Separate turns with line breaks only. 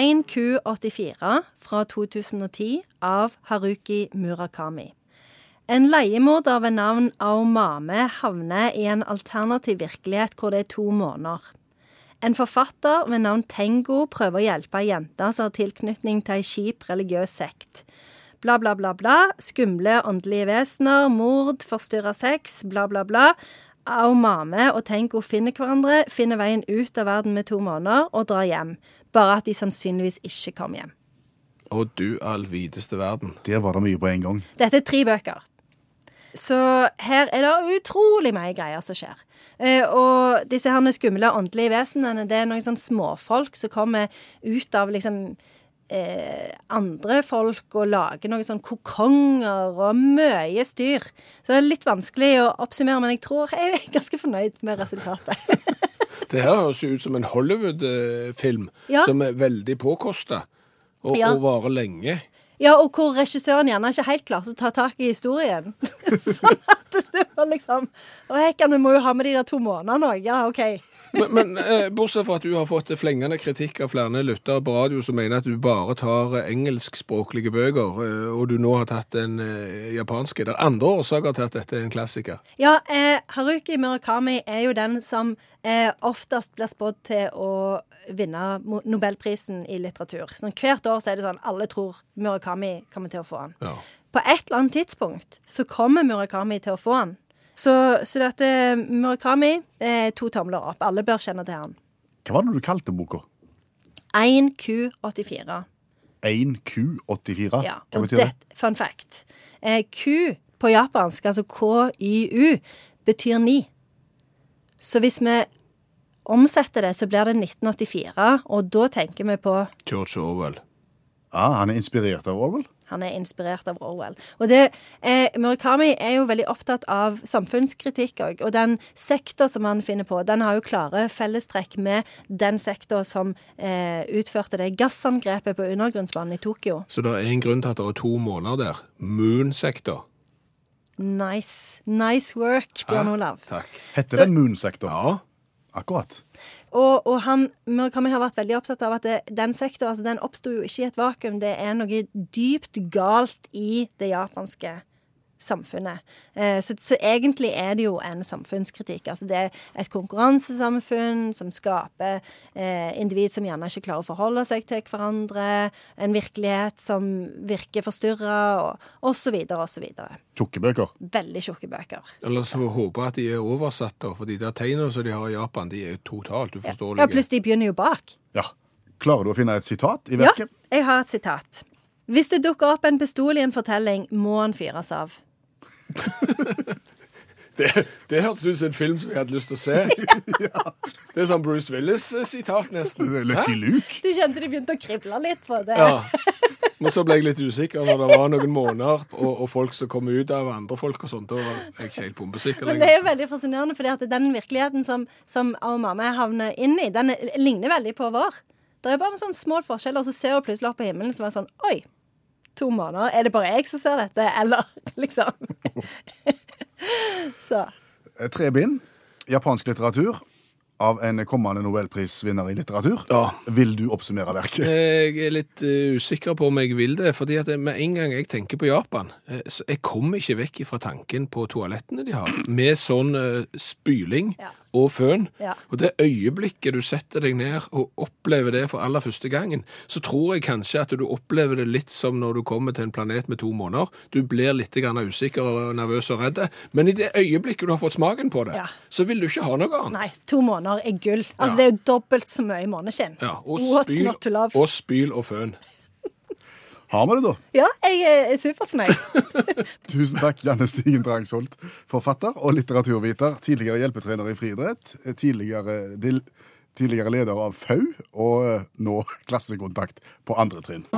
1Q84 fra 2010 av Haruki Murakami. En leiemorder ved navn Aomame havner i en alternativ virkelighet hvor det er to måneder. En forfatter ved navn Tengo prøver å hjelpe ei jente som har tilknytning til ei kjip religiøs sekt. Bla, bla, bla, bla. Skumle åndelige vesener, mord, forstyrra sex, bla, bla, bla. Aomame og Tengo finner hverandre, finner veien ut av verden med to måneder og drar hjem. Bare at de sannsynligvis ikke kom hjem.
Og du all videste verden.
Der var det mye på en gang.
Dette er tre bøker. Så her er det utrolig mye greier som skjer. Eh, og disse her skumle åndelige vesenene, det er noen sånn småfolk som kommer ut av liksom eh, andre folk og lager noen sånn kokonger og mye styr. Så det er litt vanskelig å oppsummere, men jeg tror jeg er ganske fornøyd med resultatet.
Det her høres jo ut som en Hollywood-film
Ja.
som er veldig påkosta og,
Ja.
og varer lenge.
Ja, og hvor regissøren gjerne ikke helt klarte å ta tak i historien. sånn at det var liksom Å, hekken, vi må jo ha med de der to månedene òg. Ja, OK.
Men, men eh, bortsett fra at du har fått flengende kritikk av flere lyttere på radio som mener at du bare tar eh, engelskspråklige bøker, eh, og du nå har tatt den eh, japanske. Det er andre årsaker til at dette er en klassiker.
Ja, eh, Haruki Murakami er jo den som eh, oftest blir spådd til å vinne Nobelprisen i litteratur. Sånn, hvert år så er det sånn alle tror Murakami kommer til å få den.
Ja.
På et eller annet tidspunkt så kommer Murakami til å få den. Så, så dette Murakami er to tomler opp. Alle bør kjenne til han.
Hva var det du kalte boka?
1Q84.
1Q84?
Ja,
Hva betyr det?
det? Fun fact. Eh, Q på japansk, altså KYU, betyr ni. Så hvis vi omsetter det, så blir det 1984, og da tenker vi på
George Orwell.
Ah, han er inspirert av Orwell?
Han er inspirert av Orwell. Og det, eh, Murakami er jo veldig opptatt av samfunnskritikk òg. Og den sektor som han finner på, den har jo klare fellestrekk med den sektor som eh, utførte det gassangrepet på undergrunnsbanen i Tokyo.
Så det er en grunn til at det er to måneder der. Moon-sektor.
Nice. Nice work, Bjørn Olav.
Ja,
Takk.
Heter
Så-
den Moon-sektor?
Ja.
Akkurat.
Og, og han, Murakami har vært veldig opptatt av at det, den sektoren altså oppsto jo ikke i et vakuum. Det er noe dypt galt i det japanske samfunnet. Eh, så, så egentlig er det jo en samfunnskritikk. Altså det er et konkurransesamfunn som skaper eh, individ som gjerne ikke klarer å forholde seg til hverandre. En virkelighet som virker forstyrra, og, osv. og.
Tjukke bøker.
Veldig tjukke bøker.
Eller så håpe at de er oversatt, da, for de der tegnene som de har i Japan, de er jo totalt uforståelige.
Ja, pluss de begynner jo bak.
Ja. Klarer du å finne et sitat i
Ja, jeg har et sitat. Hvis det dukker opp en pistol i en fortelling, må han fyres av.
Det, det hørtes ut som en film som jeg hadde lyst til å se. Det er sånn Bruce Willis-sitat, nesten.
Det er Lucky Luke.
Du kjente de begynte å krible litt på det.
Ja. Men så ble jeg litt usikker når det var noen måneder, og, og folk som kom ut av andre folk og sånt. Da var jeg ikke helt bombesikker lenger.
Men det er jo veldig fascinerende, fordi at den virkeligheten som, som mamma havner inn i, den er- ligner veldig på vår. Det er bare noen sånn små forskjeller, og så ser hun plutselig opp på himmelen som er sånn Oi, to måneder. Er det bare jeg som ser dette, eller liksom? så.
Eh, Tre bind. Japansk litteratur av en kommende nobelprisvinner i litteratur.
Ja.
Vil du oppsummere verket?
Jeg er litt eh, usikker på om jeg vil det, fordi at med en gang jeg tenker på Japan, eh, så jeg kommer ikke vekk fra tanken på toalettene de har, med sånn spyling
Ja.
Og føn.
Ja.
Og det øyeblikket du setter deg ned og opplever det for aller første gangen, så tror jeg kanskje at du opplever det litt som når du kommer til en planet med to måneder. Du blir litt grann usikker og nervøs og redd, men i det øyeblikket du har fått smaken på det,
Ja.
så vil du ikke ha noe annet.
Nei, to måneder er gull. Altså,
Ja.
Det er jo dobbelt så mye måneskinn.
Ja, og spyl, og spyl og føn.
Har vi det, da?
Ja, jeg er superfornøyd.
Tusen takk, Janne Stigen Drangsholt, forfatter og litteraturviter, tidligere hjelpetrener i friidrett, tidligere, tidligere leder av FAU, og nå klassekontakt på andre trinn.